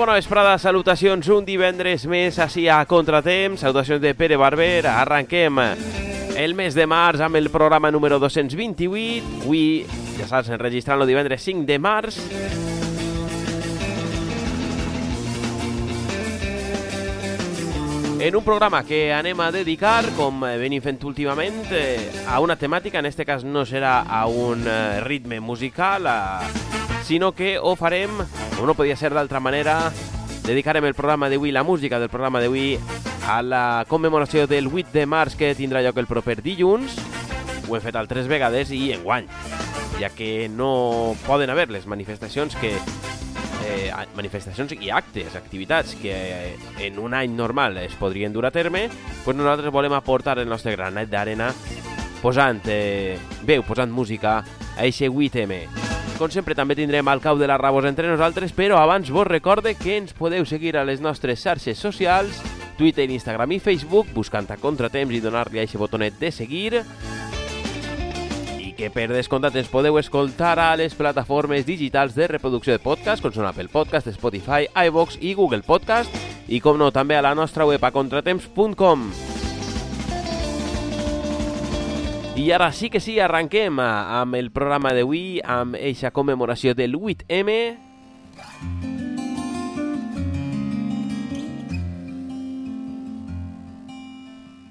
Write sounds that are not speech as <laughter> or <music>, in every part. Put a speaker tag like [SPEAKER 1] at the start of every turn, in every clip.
[SPEAKER 1] Bona vesprada, salutacions un divendres més així a Contratemps, salutacions de Pere Barber, arranquem el mes de març amb el programa número 228, avui, ja saps, enregistrant el divendres 5 de març, en un programa que anem a dedicar, com venim fent últimament, eh, a una temàtica, en este cas no serà a un eh, ritme musical, a... sinó que ho farem, com no podia ser d'altra manera, dedicarem el programa d'avui, la música del programa d'avui, a la commemoració del 8 de març que tindrà lloc el proper dilluns. Ho hem fet altres vegades i enguany, ja que no poden haver les manifestacions que eh, manifestacions i actes, activitats que eh, en un any normal es podrien dur a terme, pues nosaltres volem aportar el nostre granet d'arena posant eh, veu, posant música a eixe 8M. Com sempre també tindrem al cau de la Rabos entre nosaltres, però abans vos recorde que ens podeu seguir a les nostres xarxes socials, Twitter, Instagram i Facebook, buscant a Contratemps i donar-li a aquest botonet de seguir que per descomptat ens podeu escoltar a les plataformes digitals de reproducció de podcast, com són Apple Podcast, Spotify, iVox i Google Podcast, i com no, també a la nostra web a contratemps.com. I ara sí que sí, arranquem amb el programa d'avui, amb eixa commemoració del 8M,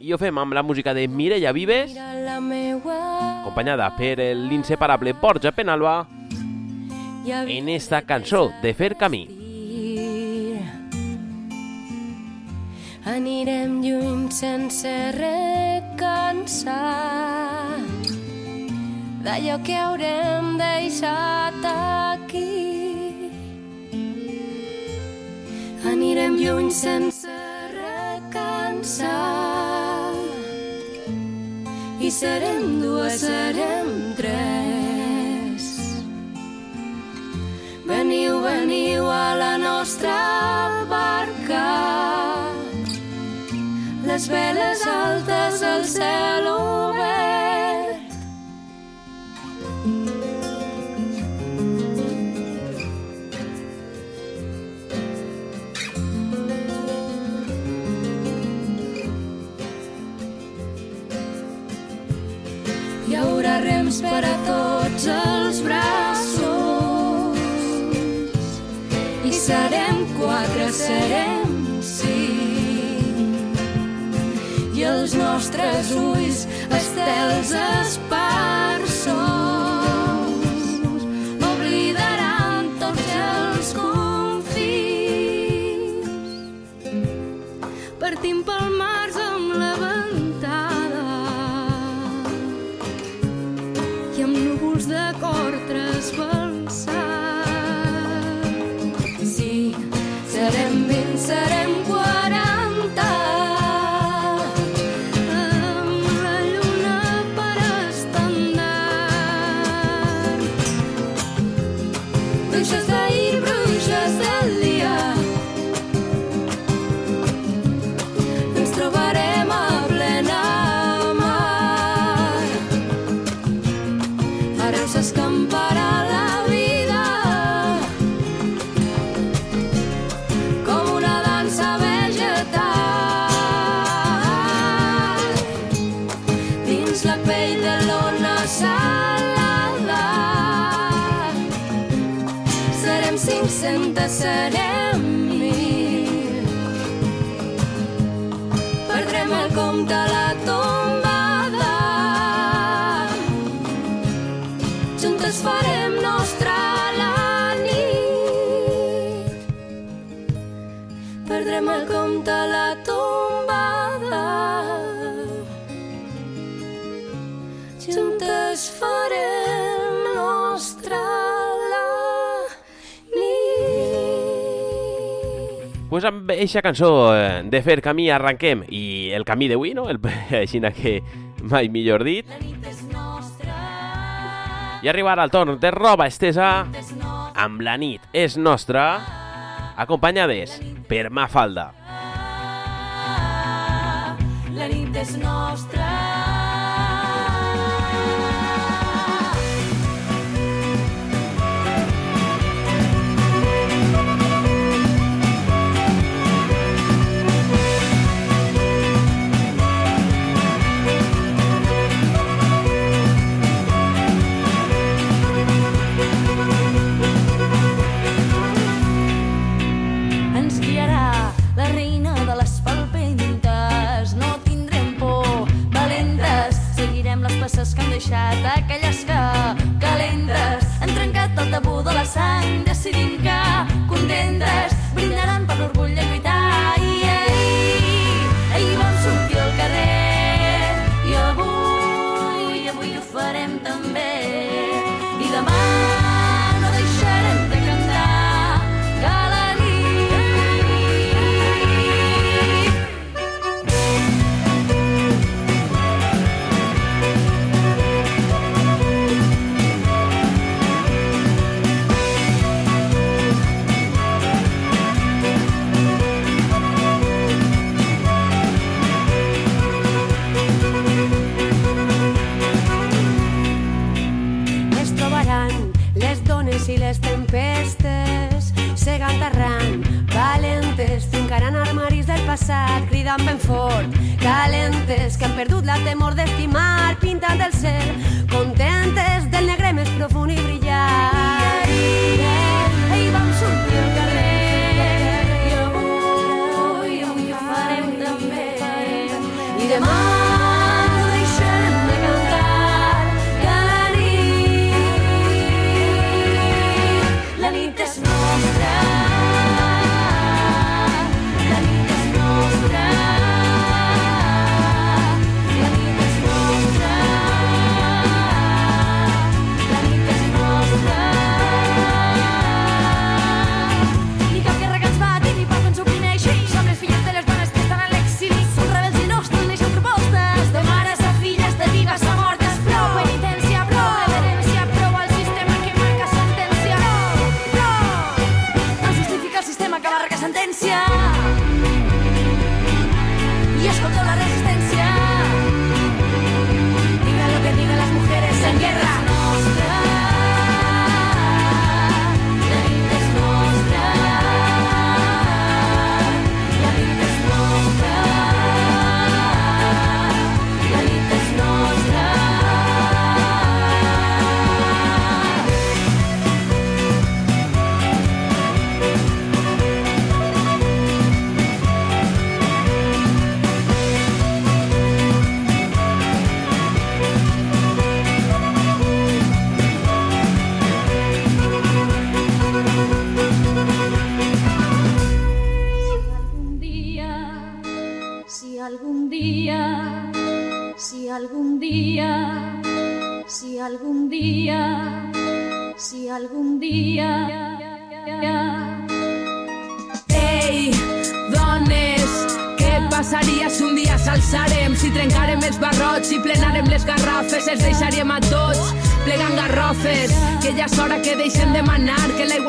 [SPEAKER 1] i ho fem amb la música de Mireia Vives, acompanyada per l'inseparable Borja Penalba, en esta cançó de Fer Camí.
[SPEAKER 2] Anirem lluny sense recansar d'allò que haurem deixat aquí. Anirem lluny sense recansar i serem dues, serem tres. Veniu, veniu a la nostra barca, les veles altes al cel obert. Hi haurà rems per a tots els braços i serem quatre, serem i els nostres ulls estels esparsos oblidaran tots els confins. Partim pel març
[SPEAKER 1] Pues amb eixa cançó eh, de Fer Camí arranquem, i el camí d'avui, no? El, <laughs> així que mai millor dit. I arribarà el torn de roba estesa amb la nit és nostra, acompanyades per Mafalda.
[SPEAKER 2] La nit és nostra.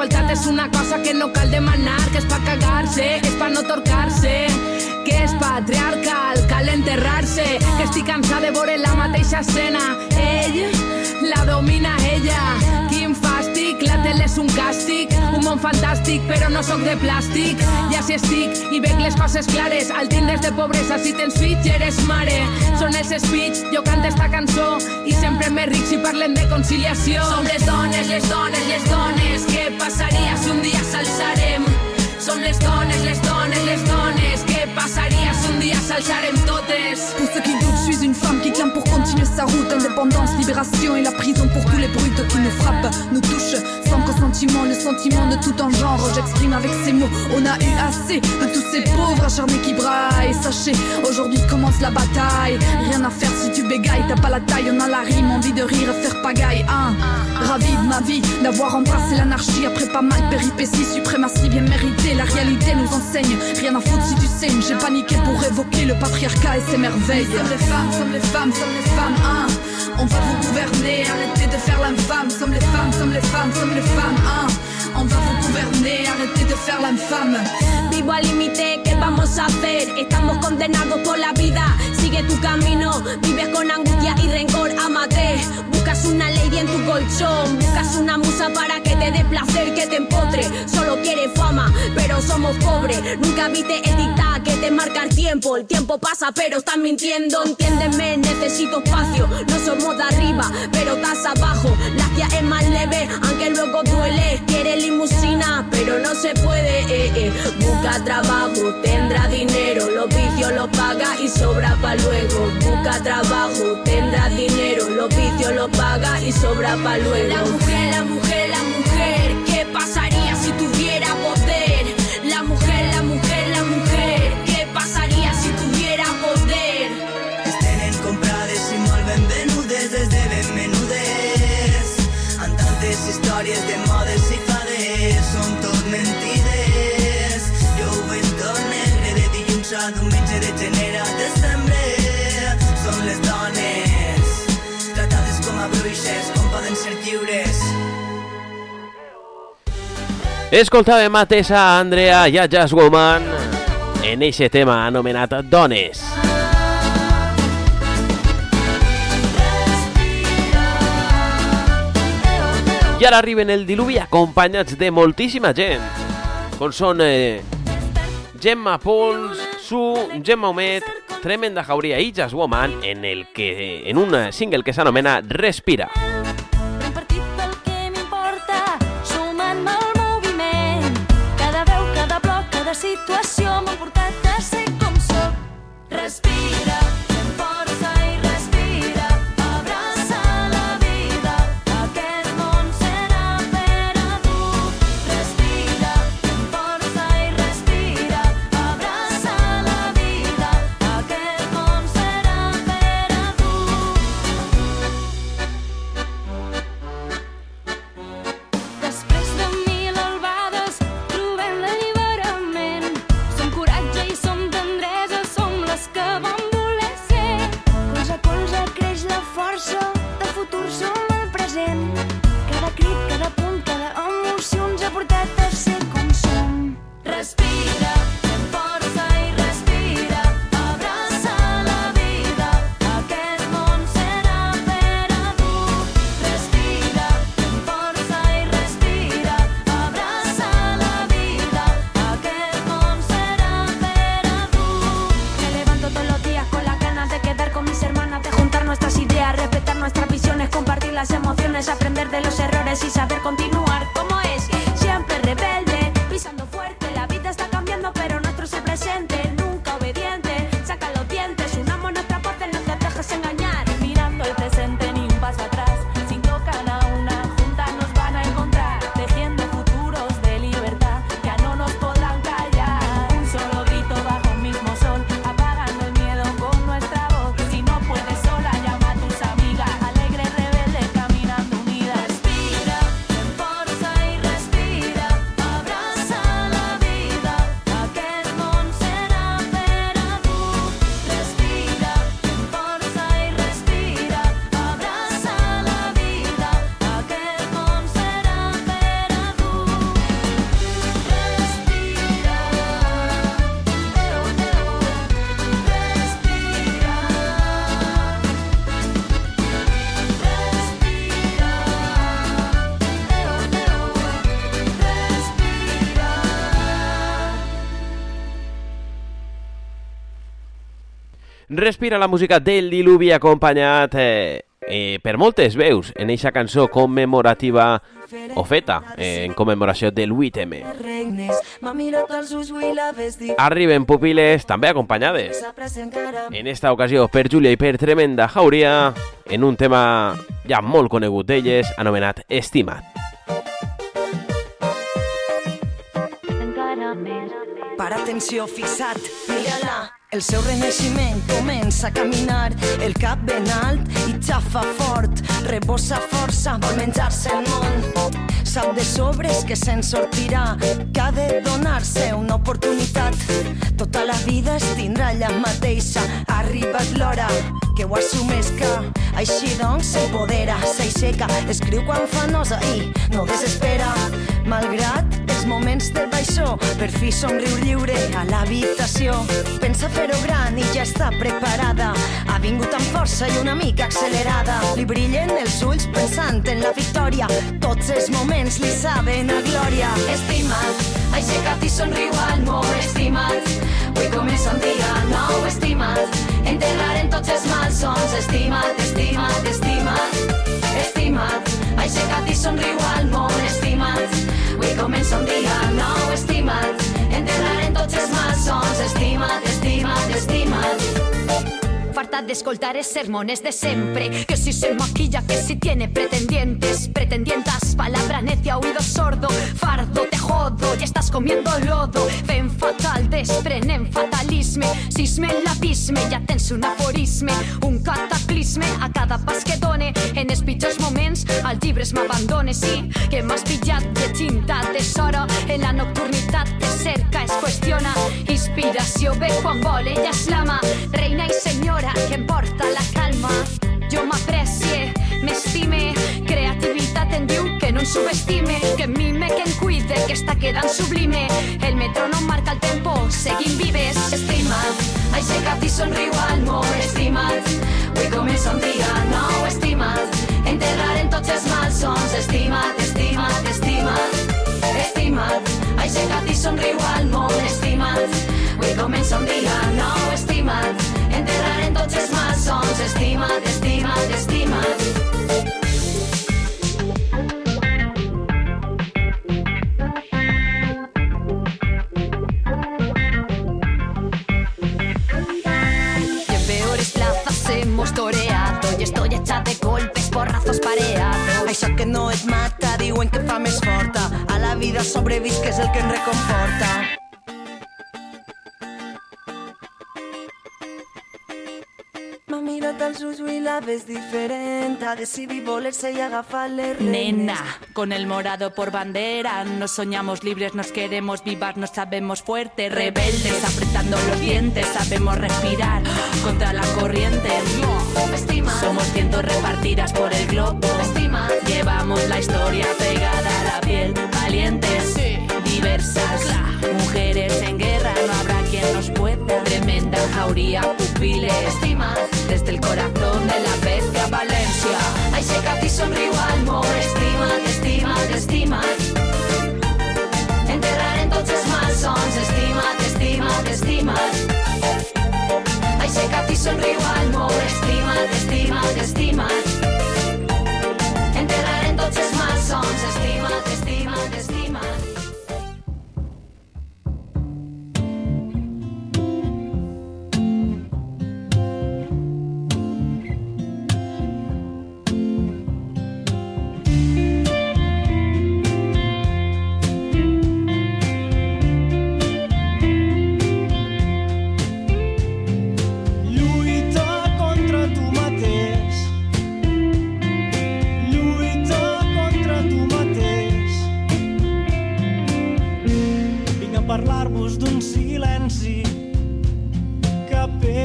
[SPEAKER 3] Manar, que igualtat és una cosa que no cal demanar, que és pa cagar-se, és pa no torcar-se, que és patriarcal, cal enterrar-se, que estic cansada de veure la mateixa escena. Ell la domina ella, fàstic, la tele és un càstig, un món fantàstic, però no sóc de plàstic. Ja si estic i veig les coses clares, al tindres de pobresa, si tens fills i eres mare. Són els speech, jo canto esta cançó i sempre més ric si parlem de conciliació. Som les dones, les dones, les dones, què passaria si un dia s'alçarem? Som les dones, les dones, les dones, què passaria si un dia s'alçarem
[SPEAKER 4] Pour ceux qui doutent, je suis une femme qui clame pour continuer sa route. Indépendance, libération et la prison pour tous les brutes qui nous frappent, nous touchent. Sans consentiment, le sentiment de tout en genre. J'exprime avec ces mots, on a eu assez de tous ces pauvres acharnés qui braillent. Sachez, aujourd'hui commence la bataille. Rien à faire si tu bégayes, t'as pas la taille, on a la rime, envie de rire faire pagaille. Hein. Ravi de ma vie, d'avoir embrassé l'anarchie après pas mal de péripéties, suprématie bien méritée. La réalité nous enseigne, rien à foutre si tu saignes. J'ai paniqué pour évoquer le patriarcat et ses merveilles. Sommes les femmes, sommes les femmes, sommes les femmes, hein. On va vous gouverner, arrêtez de faire l'infâme. Sommes les femmes, sommes les femmes, sommes les femmes, hein. On va vous gouverner, arrêtez de faire l'infâme.
[SPEAKER 5] Vivo al límite, ¿qué vamos a hacer? Estamos condenados por la vida. Sigue tu camino, vives con angustia y rencor, amate. Buscas una lady en tu colchón, buscas una musa para que te dé placer, que te empotre. Solo quieres fama, pero somos pobres. Nunca viste el dictado que te marca el tiempo. El tiempo pasa, pero estás mintiendo. Entiéndeme, necesito espacio. No somos de arriba, pero estás abajo. La tía es más leve, aunque luego duele. Quiere limusina, pero no se puede. eh, eh. Busca trabajo, tendrá dinero. Los vicios los paga y sobra pa' luego. Busca trabajo, tendrá dinero. y sobra pa' luego.
[SPEAKER 6] La mujer, la mujer,
[SPEAKER 7] lliures
[SPEAKER 1] Escoltàvem a Tessa, Andrea i a Jazz Woman en eixe tema anomenat Dones. I ara arriben el diluvi acompanyats de moltíssima gent, com són eh, Gemma Pols, Su, Gemma Homet, Tremenda Jauria i Jazz Woman en, el que, en un single que s'anomena Respira.
[SPEAKER 2] Prenc m'ha portat a com sóc. Respira, Respira la
[SPEAKER 1] música del diluvi acompanyat eh, eh, per moltes veus en eixa cançó commemorativa o feta eh, en commemoració del 8M.
[SPEAKER 8] regnes m'ha mirat als ulls vull la vestir
[SPEAKER 1] Arriben pupil·les també acompanyades. En esta ocasió per Júlia i per Tremenda Jauria en un tema ja molt conegut d'elles anomenat Estimat.
[SPEAKER 2] Encara més.
[SPEAKER 8] Per atenció, fixat, mira-la. El seu renaixement comença a caminar, el cap ben alt i xafa fort, rebossa força, vol menjar-se el món. Sap de sobres que se'n sortirà, que ha de donar-se una oportunitat. Tota la vida es tindrà allà mateixa, ha arribat l'hora que ho assumesca. Així doncs s'empodera, s'aixeca, escriu quan fa nosa i no desespera. Malgrat els moments del baixó, per fi somriu lliure a l'habitació. Pensa fer-ho gran i ja està preparada. Vingut amb força i una mica accelerada. Li brillen els ulls pensant en la victòria. Tots els moments li saben a glòria.
[SPEAKER 2] Estimat, aixeca't i somriu al món, estimat. Avui comença un dia nou, estimat. Enterrarem tots els malsons, estimat, estimat, estimat. Estimat, aixeca't i somriu al món, estimat. Avui comença un dia nou, estimat. Enterrarem tots els malsons, estimat, estimat.
[SPEAKER 5] Farta
[SPEAKER 9] harta de escoltar sermones de siempre. Que si se maquilla, que si tiene pretendientes, pretendientas, palabra necia, oído sordo, fardo, te jodo, y estás comiendo lodo. Ven fatal, desprenen fatalisme, sisme en l'abisme, ja tens un aforisme, un cataclisme a cada pas que done. En els pitjors moments, al llibres m'abandone, sí, que m'has pillat de tinta, tesoro, en la nocturnitat te cerca, es qüestiona. Inspiració ve quan vol, ella és l'ama, reina i senyora que em porta la calma. Jo m'aprecie, m'estime, creativitat en diu que no em subestime, que mime, que em cuide, que està quedant sublime. El metrónom marca el tempo, seguim vives. Estima't, aixeca't i somriu al món, estima't. Avui comença un dia nou, estima't. Enterrarem tots els malsons, estima't, estima't, estima't. Estima't, aixeca't i somriu al món, estima't. Avui comença un dia nou, estima't. Enterrarem tots els malsons, estima't, estima't, estima't. Y en peores plazas hemos toreado Y estoy hecha de golpes, porrazos pareados
[SPEAKER 8] Això que no et mata, diuen que fa més forta. A la vida sobrevisc és el que em reconforta. Ulls i la ves diferent. Ha decidit voler-se i agafar les renes.
[SPEAKER 10] Nena, con el morado por bandera, nos soñamos libres, nos queremos vivas, nos sabemos fuertes, rebeldes, apretando los dientes, sabemos respirar contra la corriente. Somos cientos repartidas por el globo. Llevamos la historia pegada a la piel, valientes, diversas, mujeres en guerra, no habrá quien nos pueda. Tremenda jauría, pupiles, desde el corazón de la bestia Valencia.
[SPEAKER 9] Aixeca't i somriu al món, estima't, estima't, estima't. Enterrarem tots els malsons, estima't, estima't, estima't. Aixeca't i somriu al món, estima't, estima't, estima't. Enterrarem tots els malsons, estima't, estima't, estima't.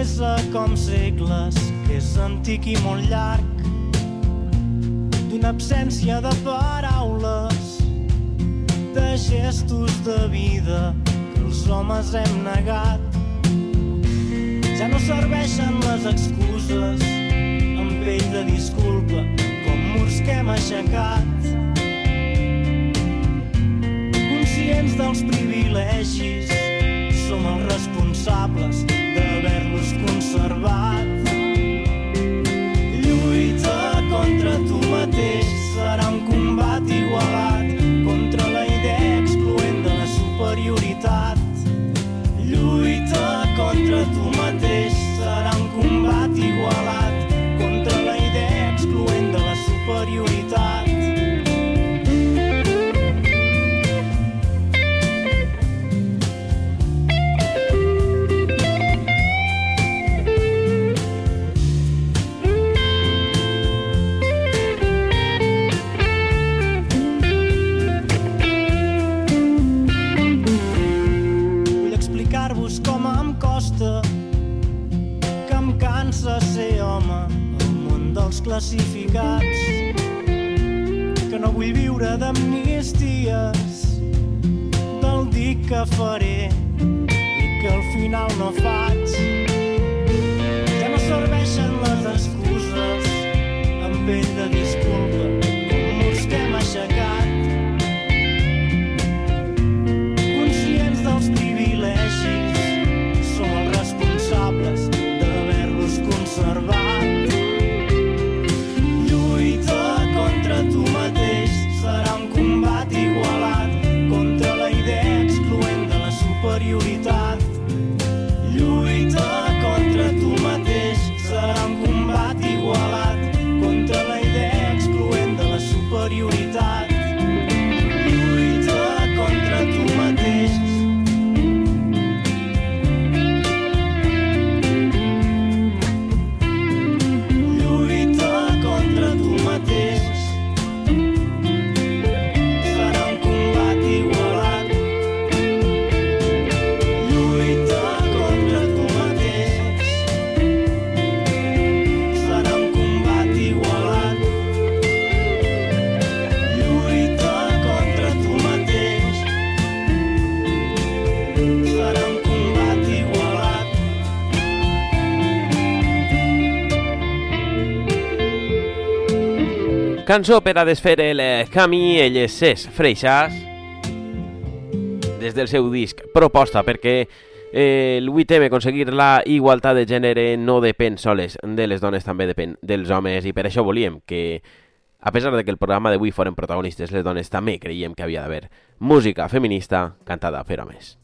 [SPEAKER 11] Pesa com segles, és antic i molt llarg. D'una absència de paraules, de gestos de vida que els homes hem negat. Ja no serveixen les excuses amb pell de disculpa com murs que hem aixecat. Conscients dels privilegis, som els responsables classificats que no vull viure d'amnisties del dic que faré i que al final no faig
[SPEAKER 1] cançó per a desfer el eh, camí, ell és Cesc Freixas, des del seu disc Proposta, perquè eh, el 8M, aconseguir la igualtat de gènere no depèn soles de les dones, també depèn dels homes, i per això volíem que, a pesar de que el programa d'avui foren protagonistes les dones, també creiem que havia d'haver música feminista cantada per homes.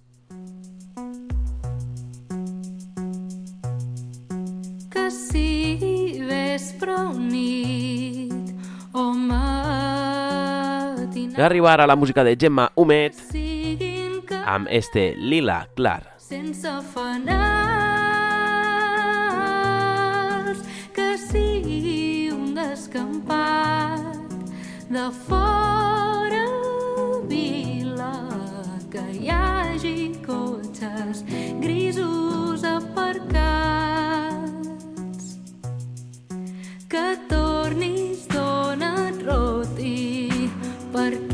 [SPEAKER 12] Que si vespre unir per
[SPEAKER 1] arribar a la música de Gemma Humet amb este Lila Clar.
[SPEAKER 12] Sense fanals que sigui un descampat de fora vila que hi hagi cotxes grisos aparcats que tornin roti
[SPEAKER 2] parti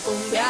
[SPEAKER 2] cumbia.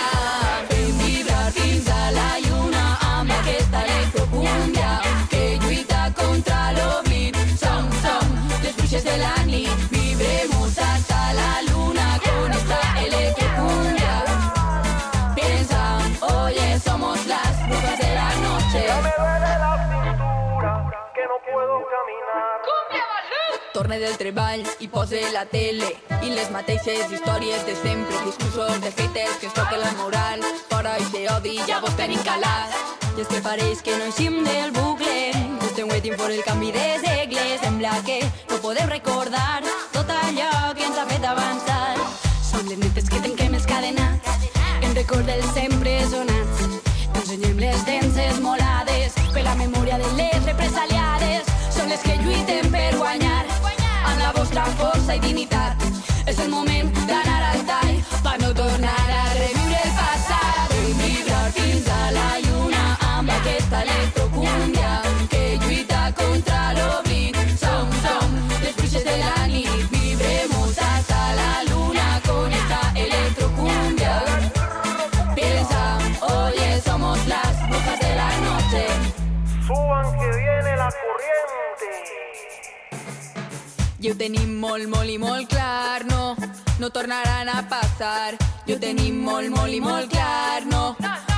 [SPEAKER 2] Tenim
[SPEAKER 13] molt, molt i molt clar, no, no tornaran a passar. Ho tenim molt, molt i molt clar, no,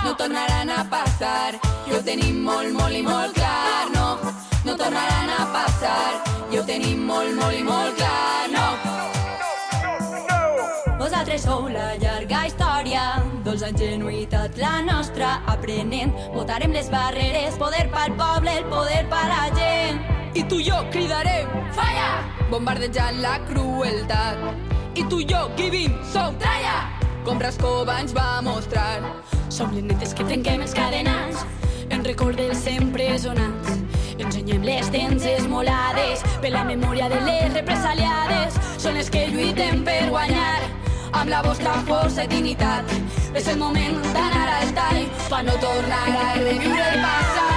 [SPEAKER 13] no tornaran a passar. Ho tenim molt, molt i molt clar, no, no tornaran a passar. Ho tenim molt, molt i molt clar, no.
[SPEAKER 3] Vosaltres sou la llarga història, dolça ingenuïtat la nostra, aprenent. Votarem les barreres, poder pel poble, el poder per la gent.
[SPEAKER 13] I tu i jo cridarem
[SPEAKER 3] Falla!
[SPEAKER 13] bombardejant la crueltat. I tu i jo, giving, som
[SPEAKER 3] Tralla!
[SPEAKER 13] com Rascova ens va mostrar.
[SPEAKER 3] Som les netes que trenquem els cadenats, en record dels empresonats. Ensenyem les dents esmolades per la memòria de les represaliades. Són les que lluiten per guanyar amb la vostra força i dignitat. És el moment d'anar al tall per no tornar a reviure el passat.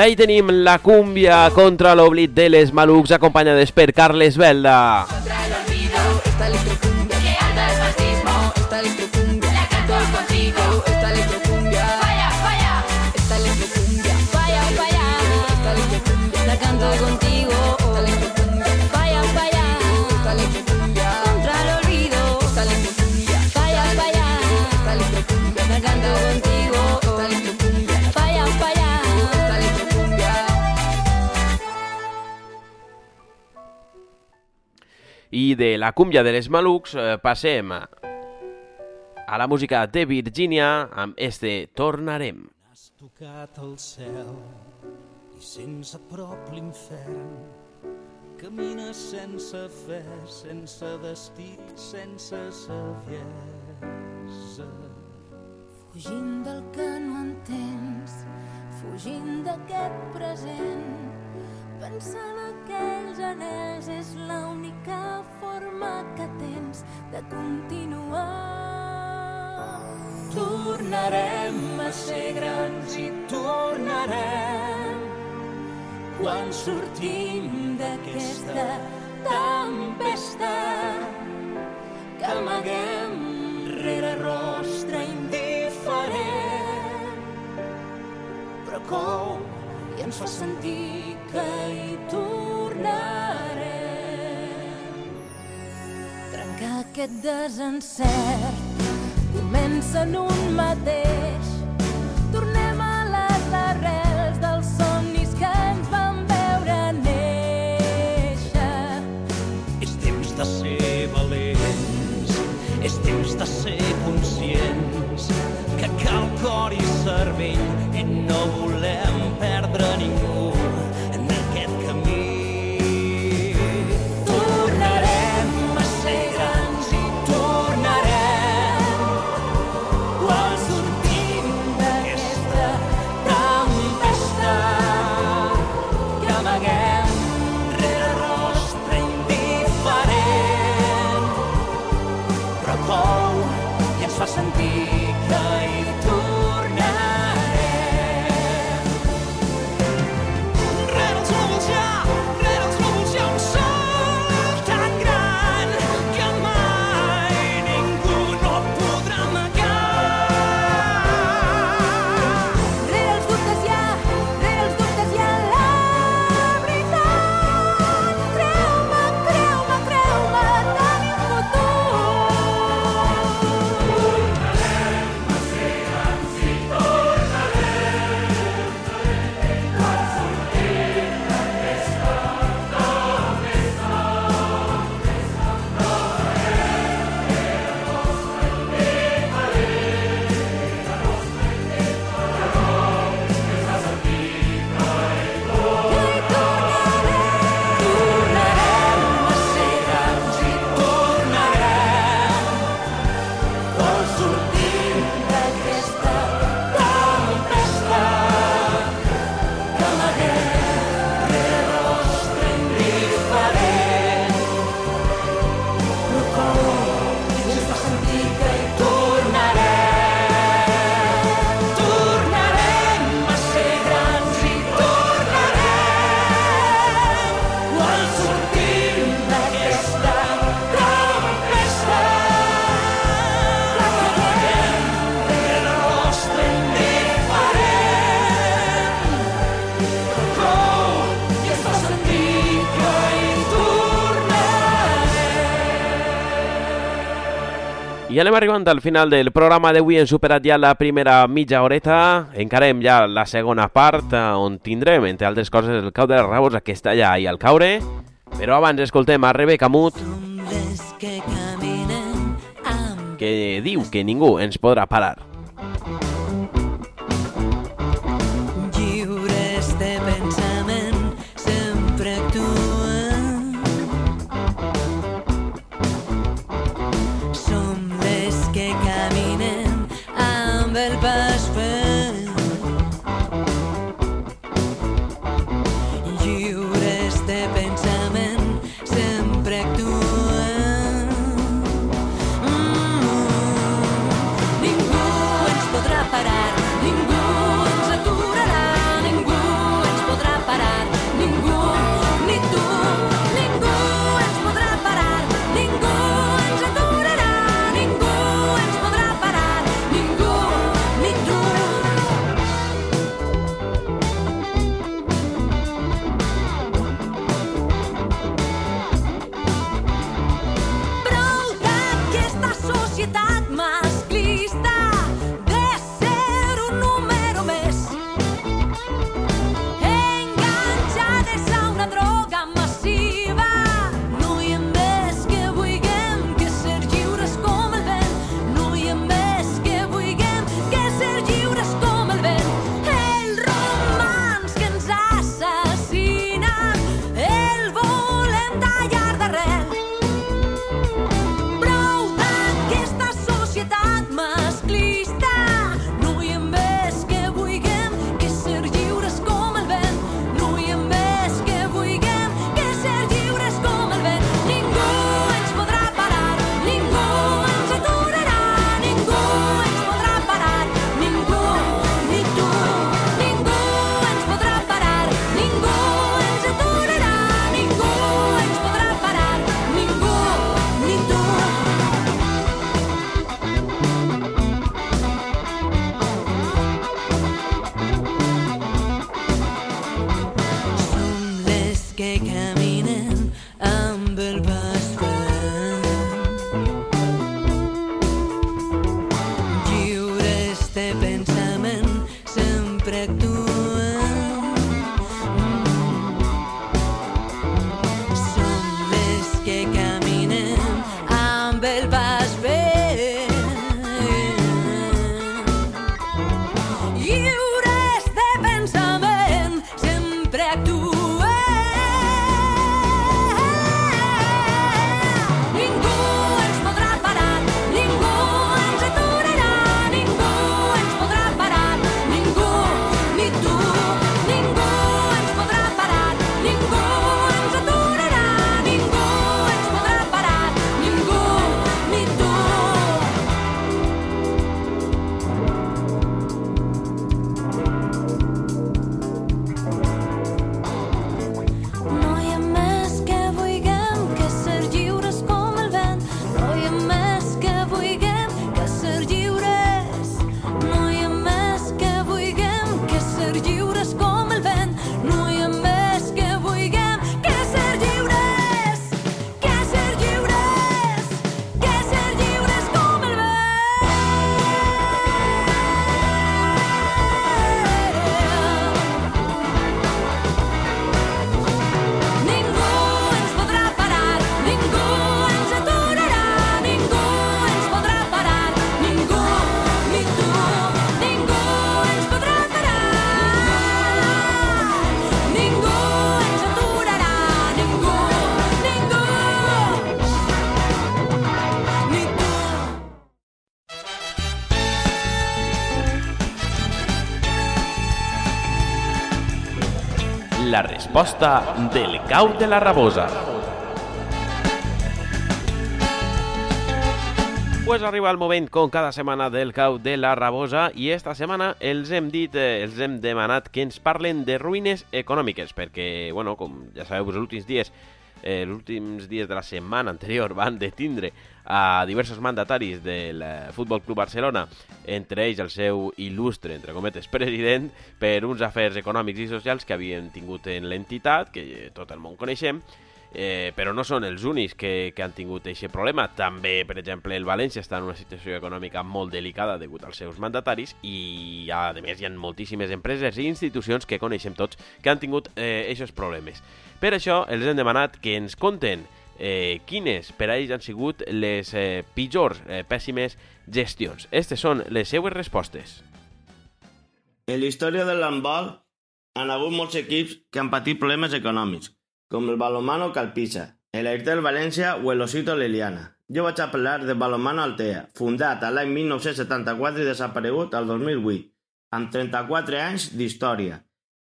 [SPEAKER 1] Ahí tenim la cúmbia contra l'oblit de les malucs acompanyades per Carles Velda.
[SPEAKER 3] Contra
[SPEAKER 1] I de la cúmbia de les malucs eh, passem a, a la música de Virgínia amb este Tornarem.
[SPEAKER 14] Has tocat el cel i sense prop l'infern camines sense fe, sense destí, sense saviesa.
[SPEAKER 3] Fugint del que no entens, fugint d'aquest present, pensant aquells anells és l'única forma que tens de continuar.
[SPEAKER 14] Tornarem a ser grans i tornarem quan sortim
[SPEAKER 3] d'aquesta tempesta
[SPEAKER 14] que amaguem rere rostre indiferent però cou
[SPEAKER 3] i ens fa sentir que hi tornarem. Trencar aquest desencert comença en un mateix. Tornem a les arrels dels somnis que ens van veure néixer.
[SPEAKER 14] És temps de ser valents, és temps de ser conscients que cal cor i cervell i no volem I
[SPEAKER 2] anem arribant al final del programa d'avui, hem superat ja la primera mitja horeta, encarem ja la segona part, eh, on tindrem, entre altres coses, el cau de les rabos, que està allà i al caure, però abans escoltem a Rebeca Mut,
[SPEAKER 1] que
[SPEAKER 2] diu que ningú ens podrà parar. resposta del cau de la rabosa. Pues arriba el moment, com cada setmana, del cau de la rabosa i esta setmana els hem dit, eh, els hem demanat que ens parlen de ruïnes econòmiques, perquè, bueno, com ja sabeu, els últims dies eh, els últims dies de la setmana anterior van de tindre
[SPEAKER 1] a diversos mandataris del eh, Futbol Club Barcelona, entre ells el seu il·lustre, entre cometes, <laughs> president, per uns afers econòmics i socials que havien tingut en l'entitat, que tot el món coneixem, eh, però no són els únics que, que han tingut aquest problema. També, per exemple, el València està en una situació econòmica molt delicada degut als seus mandataris i, a més, hi ha moltíssimes empreses i institucions que coneixem tots que han tingut aquests eh, problemes. Per això, els hem demanat que ens conten eh, quines per a ells han sigut les eh, pitjors, eh, pèssimes gestions. Estes són les seues respostes.
[SPEAKER 15] En la història del handball han hagut molts equips que han patit problemes econòmics, com el Balomano Calpisa, el Airtel València o el Osito Liliana. Jo vaig a parlar de Balomano Altea, fundat l'any 1974 i desaparegut al 2008, amb 34 anys d'història.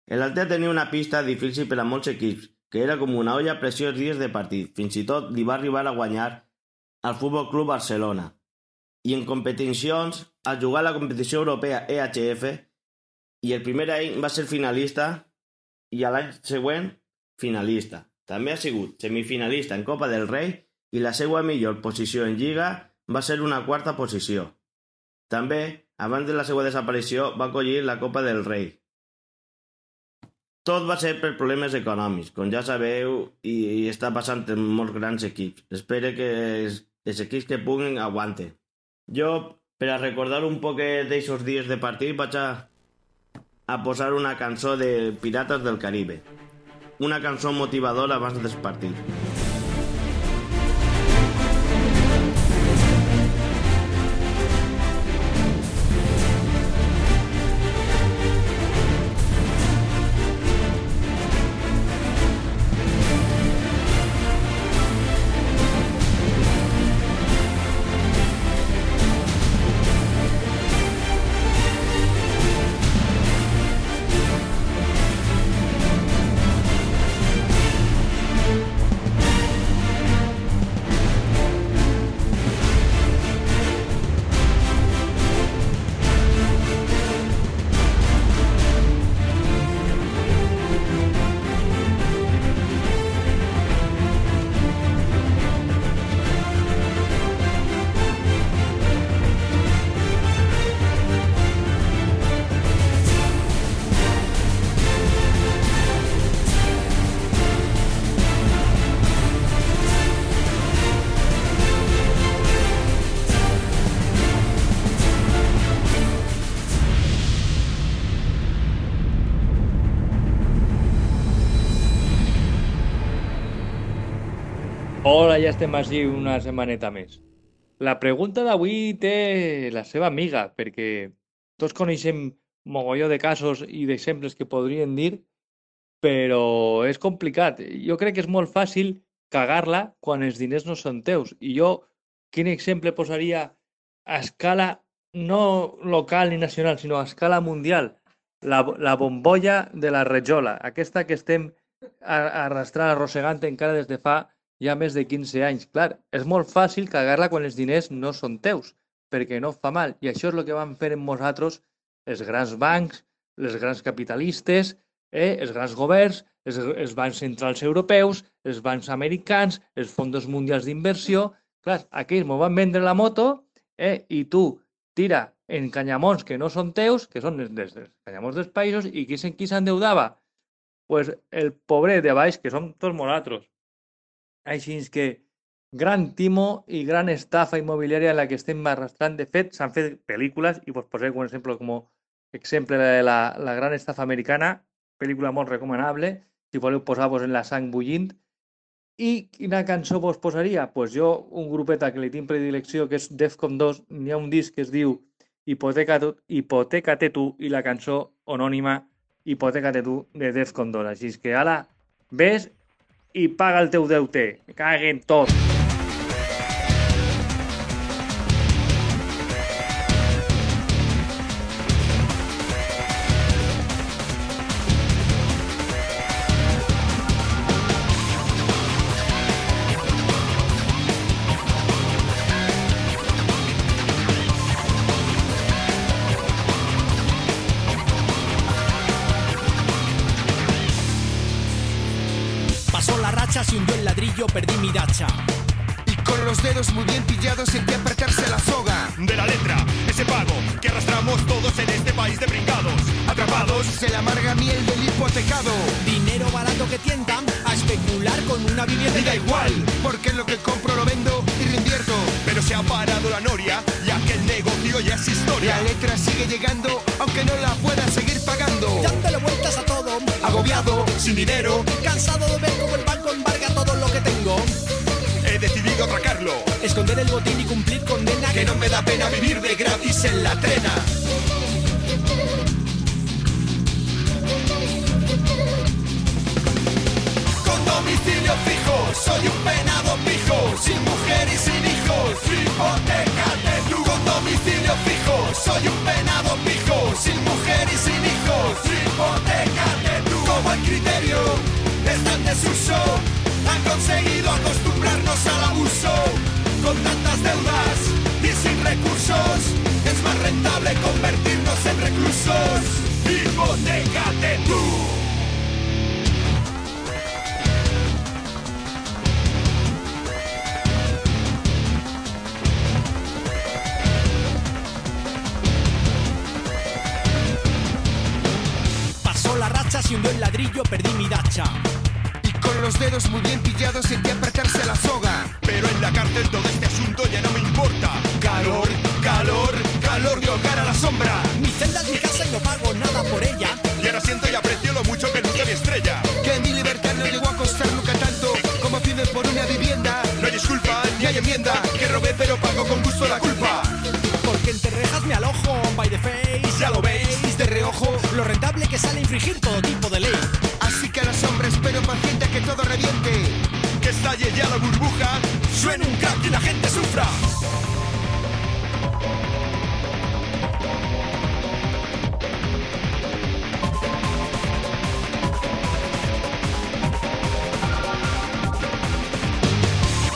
[SPEAKER 15] L'Altea tenia una pista difícil per a molts equips, que era com una olla a preciós dies de partit. Fins i tot li va arribar a guanyar al Futbol Club Barcelona. I en competicions, al jugar a la competició europea EHF, i el primer any va ser finalista i a l'any següent finalista. També ha sigut semifinalista en Copa del Rei i la seva millor posició en Lliga va ser una quarta posició. També, abans de la seva desaparició, va acollir la Copa del Rei. Tot va ser per problemes econòmics, com ja sabeu, i, i està passant en molts grans equips. Espero que els, els equips que puguen aguanten. Jo, per a recordar un poc d'aixòs dies de partit, vaig a, a posar una cançó de Pirates del Caribe una cançó motivadora abans del partit.
[SPEAKER 16] Hola, ja estem així una setmaneta més. La pregunta d'avui té la seva amiga, perquè tots coneixem mogolló de casos i d'exemples que podrien dir, però és complicat. Jo crec que és molt fàcil cagar-la quan els diners no són teus. I jo, quin exemple posaria a escala no local ni nacional, sinó a escala mundial? La, la bombolla de la Rejola, aquesta que estem arrastrant, arrossegant encara des de fa hi ha més de 15 anys. Clar, és molt fàcil cagar-la quan els diners no són teus, perquè no fa mal. I això és el que van fer en nosaltres els grans bancs, les grans capitalistes, eh, els grans governs, els, els bancs centrals europeus, els bancs americans, els fondos mundials d'inversió... Clar, aquells m'ho van vendre la moto eh, i tu tira en canyamons que no són teus, que són des dels canyamons dels països, i qui, s'endeudava? pues el pobret de baix, que som tots nosaltres. Així que gran timo i gran estafa immobiliària en la que estem arrastrant. De fet, s'han fet pel·lícules, i vos posaré un exemple com exemple de la, la gran estafa americana, pel·lícula molt recomanable, si voleu posar-vos en la sang bullint. I quina cançó vos posaria? pues jo, un grupeta que li tinc predilecció, que és Defcon 2, n'hi ha un disc que es diu Hipoteca, Hipoteca-te tu i la cançó anònima Hipoteca-te tu de Defcon 2. Així que ala, ves i paga el teu deute. Caguen tot.
[SPEAKER 17] Se hundió el ladrillo, perdí mi dacha. Con los dedos muy bien pillados sentí apretarse la soga.
[SPEAKER 18] De la letra, ese pago que arrastramos todos en este país de brincados. Atrapados
[SPEAKER 17] Se la amarga miel del hipotecado.
[SPEAKER 19] Dinero barato que tientan a especular con una vivienda
[SPEAKER 18] Y da igual,
[SPEAKER 17] Porque lo que compro lo vendo y reinvierto.
[SPEAKER 18] pero se ha parado la noria, ya que el negocio ya es historia.
[SPEAKER 17] La letra sigue llegando, aunque no la pueda seguir pagando.
[SPEAKER 19] Dándole vueltas a todo,
[SPEAKER 17] Agobiado,
[SPEAKER 18] Sin dinero,
[SPEAKER 19] cansado de ver cómo el banco embarga todo lo que tengo.
[SPEAKER 18] Atracarlo.
[SPEAKER 19] Esconder el botín y cumplir condena
[SPEAKER 18] Que no me da pena vivir de gratis en la trena. Con domicilio fijo, soy un penado pijo, sin mujer y sin hijos, hipoteca de luz. Con domicilio fijo, soy un penado pijo, sin mujer y sin hijos, hipoteca de luz. Como el criterio está en desuso, han conseguido acostumbrarnos al abuso. Con tantas deudas y sin recursos, es más rentable convertirnos en reclusos. Hipoteca de tú.
[SPEAKER 19] Pasó la racha, se hundió el ladrillo, perdí mi dacha.
[SPEAKER 17] Con los dedos muy bien pillados sentí apretarse la soga.
[SPEAKER 18] Pero en la cárcel todo este asunto ya no me importa. Calor, calor, calor de hogar a la sombra.
[SPEAKER 19] Mi celda es mi casa y no pago nada por ella.
[SPEAKER 18] Y ahora siento y aprecio lo mucho que luce mi estrella.
[SPEAKER 17] Que mi libertad no llegó a costar nunca tanto como piden por una vivienda.
[SPEAKER 18] No La burbuja. Suene un crack y la gente sufra.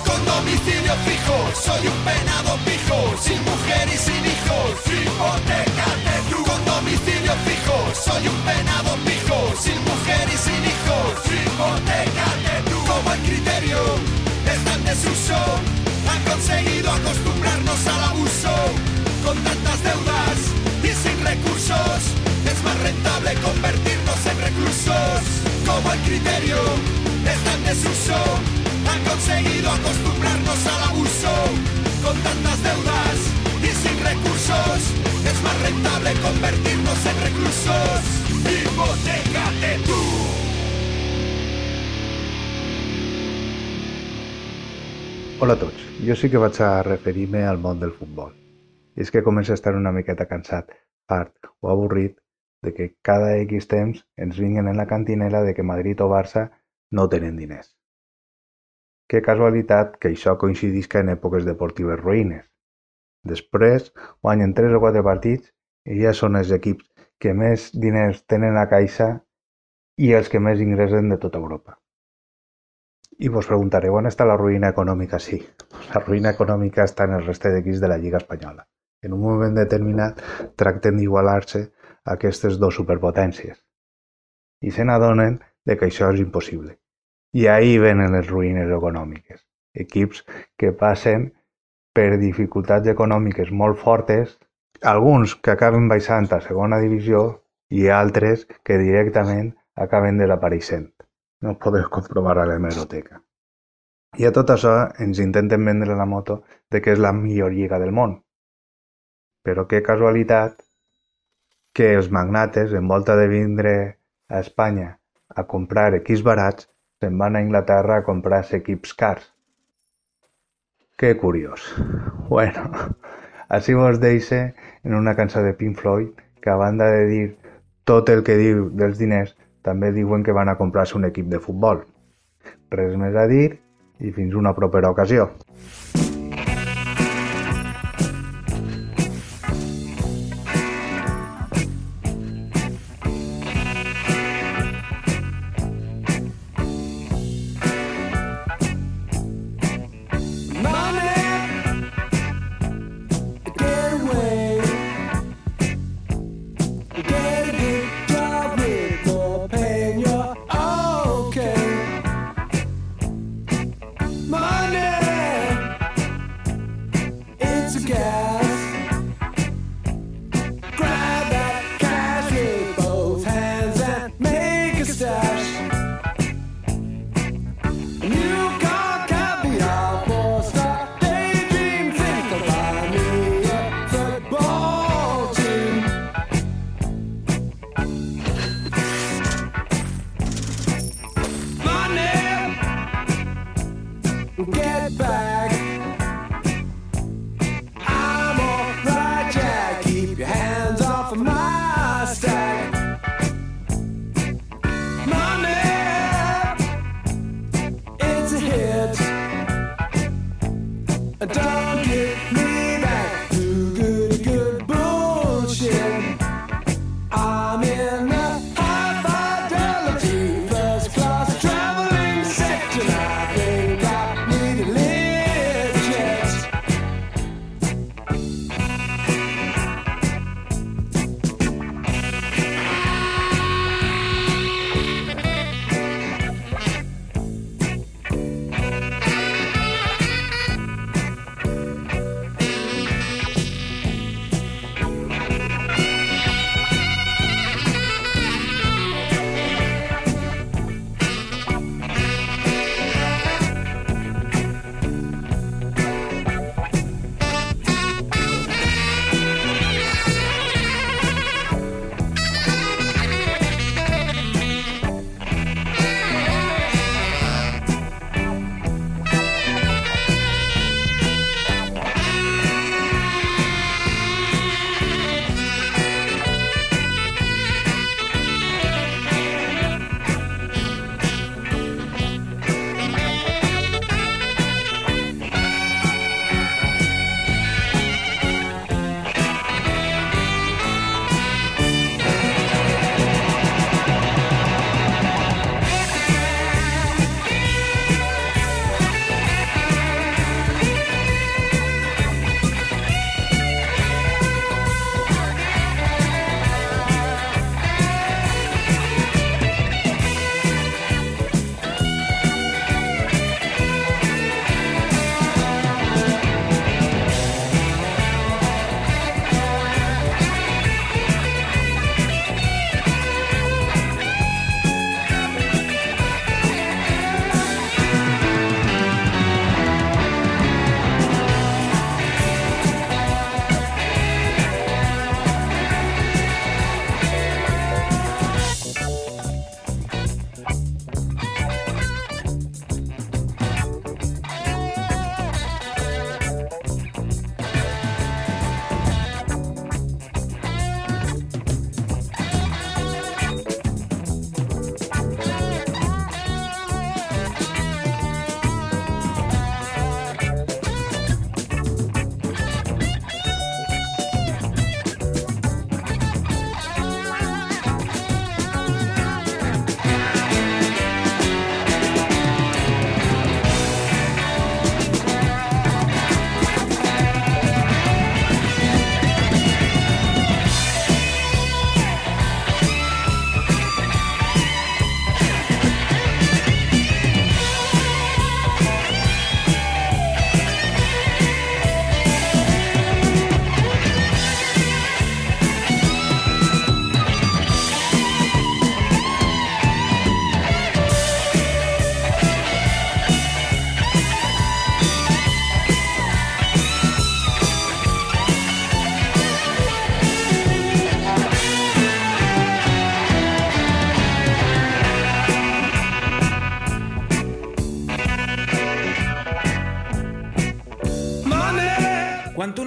[SPEAKER 18] Con domicilio fijo, soy un penado pijo, sin mujer y sin hijos, hipoteca de tú. Con domicilio fijo, soy un penado pijo, sin mujer y sin hijos, hipoteca el criterio está en desuso, han conseguido acostumbrarnos al abuso. Con tantas deudas y sin recursos, es más rentable convertirnos en reclusos. Como el criterio está en desuso, han conseguido acostumbrarnos al abuso. Con tantas deudas y sin recursos, es más rentable convertirnos en reclusos. Hipotecate tú.
[SPEAKER 20] Hola a tots, jo sí que vaig a referir-me al món del futbol. I és que començo a estar una miqueta cansat, fart o avorrit de que cada X temps ens vinguen en la cantinela de que Madrid o Barça no tenen diners. Que casualitat que això coincidisca en èpoques deportives ruïnes. Després guanyen 3 o 4 partits i ja són els equips que més diners tenen a caixa i els que més ingressen de tota Europa. I vos preguntareu on està la ruïna econòmica? Sí, la ruïna econòmica està en el reste d'equips de la Lliga Espanyola. En un moment determinat tracten d'igualar-se a aquestes dues superpotències. I se n'adonen de que això és impossible. I ahí venen les ruïnes econòmiques. Equips que passen per dificultats econòmiques molt fortes, alguns que acaben baixant a segona divisió i altres que directament acaben desapareixent. No ho podeu comprovar a l'hemeroteca. I a tot això ens intenten vendre la moto de que és la millor lliga del món. Però que casualitat que els magnates, en volta de vindre a Espanya a comprar equips barats, se'n van a Inglaterra a comprar equips cars. Que curiós. Bueno, <laughs> així vos deixe en una cançó de Pink Floyd que a banda de dir tot el que diu dels diners, també diuen que van a comprar-se un equip de futbol. Res més a dir i fins una propera ocasió.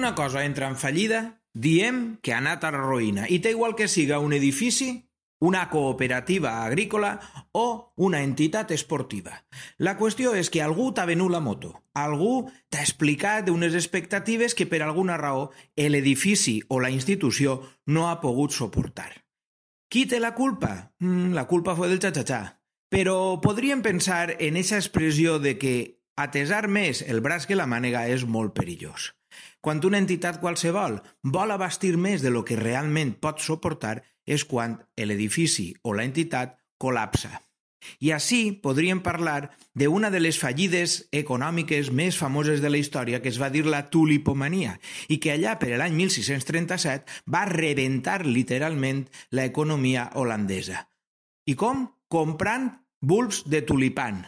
[SPEAKER 21] Una cosa entra en fallida, diem que ha anat a la ruïna, i té igual que siga un edifici, una cooperativa agrícola o una entitat esportiva. La qüestió és que algú t'ha venut la moto, algú t'ha explicat unes expectatives que per alguna raó l'edifici o la institució no ha pogut suportar. Qui té la culpa? Mm, la culpa fue del xa-xa-xa. Però podríem pensar en esa expressió de que atesar més el braç que la mànega és molt perillós. Quan una entitat qualsevol vol abastir més de lo que realment pot suportar és quan l'edifici o la entitat col·lapsa. I així podríem parlar d'una de les fallides econòmiques més famoses de la història que es va dir la tulipomania i que allà per l'any 1637 va rebentar literalment l'economia holandesa. I com? Comprant bulbs de tulipan.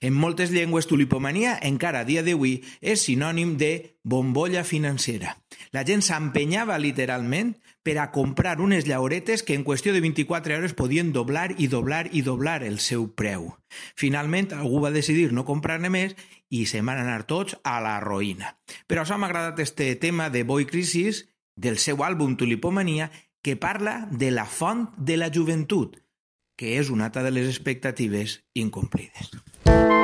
[SPEAKER 21] En moltes llengües, tulipomania encara a dia d'avui és sinònim de bombolla financera. La gent s'empenyava literalment per a comprar unes llauretes que en qüestió de 24 hores podien doblar i doblar i doblar el seu preu. Finalment, algú va decidir no comprar-ne més i se van anar tots a la roïna. Però això m'ha agradat este tema de Boy Crisis, del seu àlbum Tulipomania, que parla de la font de la joventut, que és una altra de les expectatives incomplides.
[SPEAKER 22] you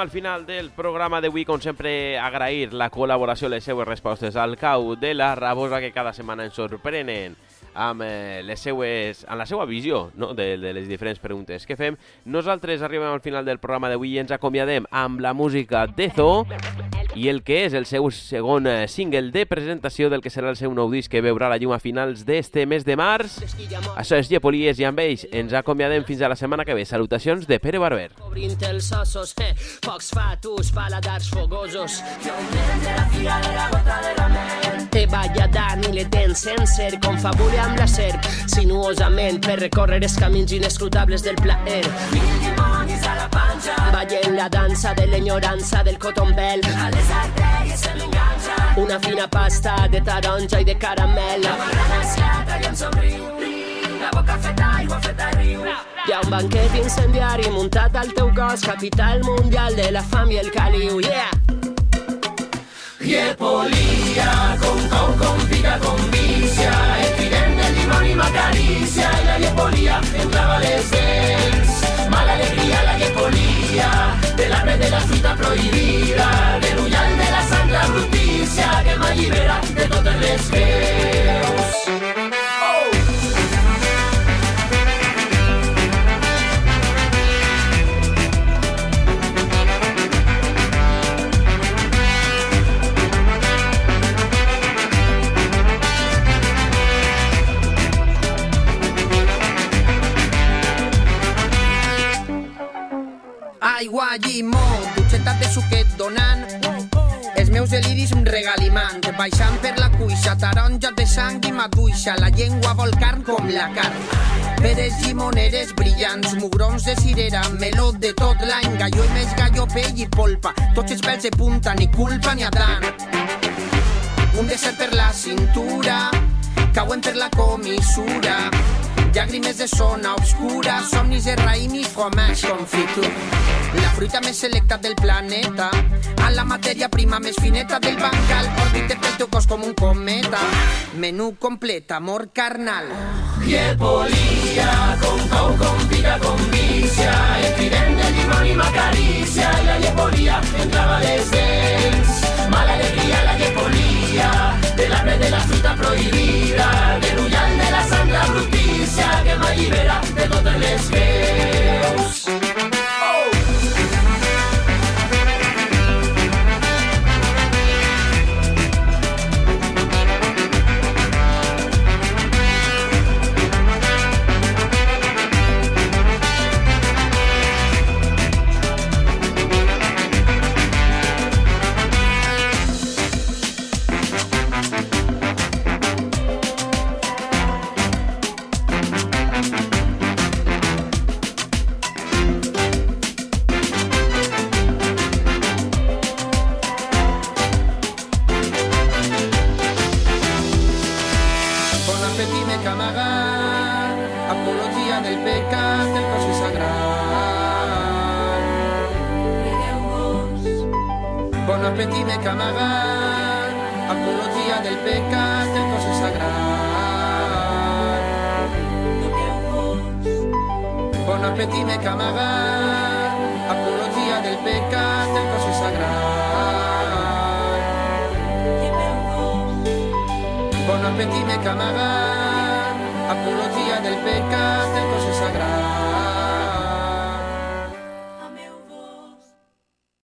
[SPEAKER 1] al final del programa d'avui, com sempre, agrair la col·laboració, les seues respostes al cau de la Rabosa, que cada setmana ens sorprenen amb, eh, les seues, amb la seva visió no? de, de les diferents preguntes que fem. Nosaltres arribem al final del programa d'avui i ens acomiadem amb la música d'Ezo i el que és el seu segon eh, single de presentació del que serà el seu nou disc que veurà la llum a finals d'este mes de març. Això és Llepolies i amb ells ens acomiadem fins a la setmana que ve. Salutacions de Pere Barber.
[SPEAKER 23] Obrint els ossos, eh, pocs fatus, paladars fogosos. De la figa de la gota de la mel. Te balla Dan i le dents sencer, confabule amb la serp, sinuosament per recórrer els camins inescrutables del plaer. Mil dimonis a la panxa. Ballen la dansa de l'enyorança del cotton bell. A. Una fina pasta de taronja i de caramel. La barra esclata i em somriu. La boca feta aigua, feta riu. Hi ha un banquet incendiari muntat al teu cos, capital mundial de la fam i el caliu, yeah! Llepolia, con cau, con pica, con vicia, el trident del dimoni m'acaricia i la llepolia em clava les dents. Mala alegria, la llepolia, de l'arbre de la fruita prohibida, de de la brutícia que m'allibera de totes les veus. Oh!
[SPEAKER 24] Aigua, llimó, dutxeta de suquet donant els meus deliris regalimant baixant per la cuixa, taronja de sang i maduixa la llengua vol carn com la carn. Peres llimoneres brillants mugrons de cirera, meló de tot l'any galló i més galló, pell i polpa tots els pèls de punta, ni culpa ni Adán un desert per la cintura cauen per la comissura llàgrimes de zona obscura, somnis de raïm i fromage confitur. La fruita més selecta del planeta, a la matèria prima més fineta del bancal, orbita pel teu cos un cometa. Menú complet, amor carnal.
[SPEAKER 23] Llepolia, con cau, con pica, con vicia, el trident del dimoni m'acaricia i la llepolia clava les dents. Mala alegria, la llepolia, de l'arbre de la fruita prohibida, de l'ullal de la santa brutícia que m'allibera de totes les veus.
[SPEAKER 24] Appetit, mes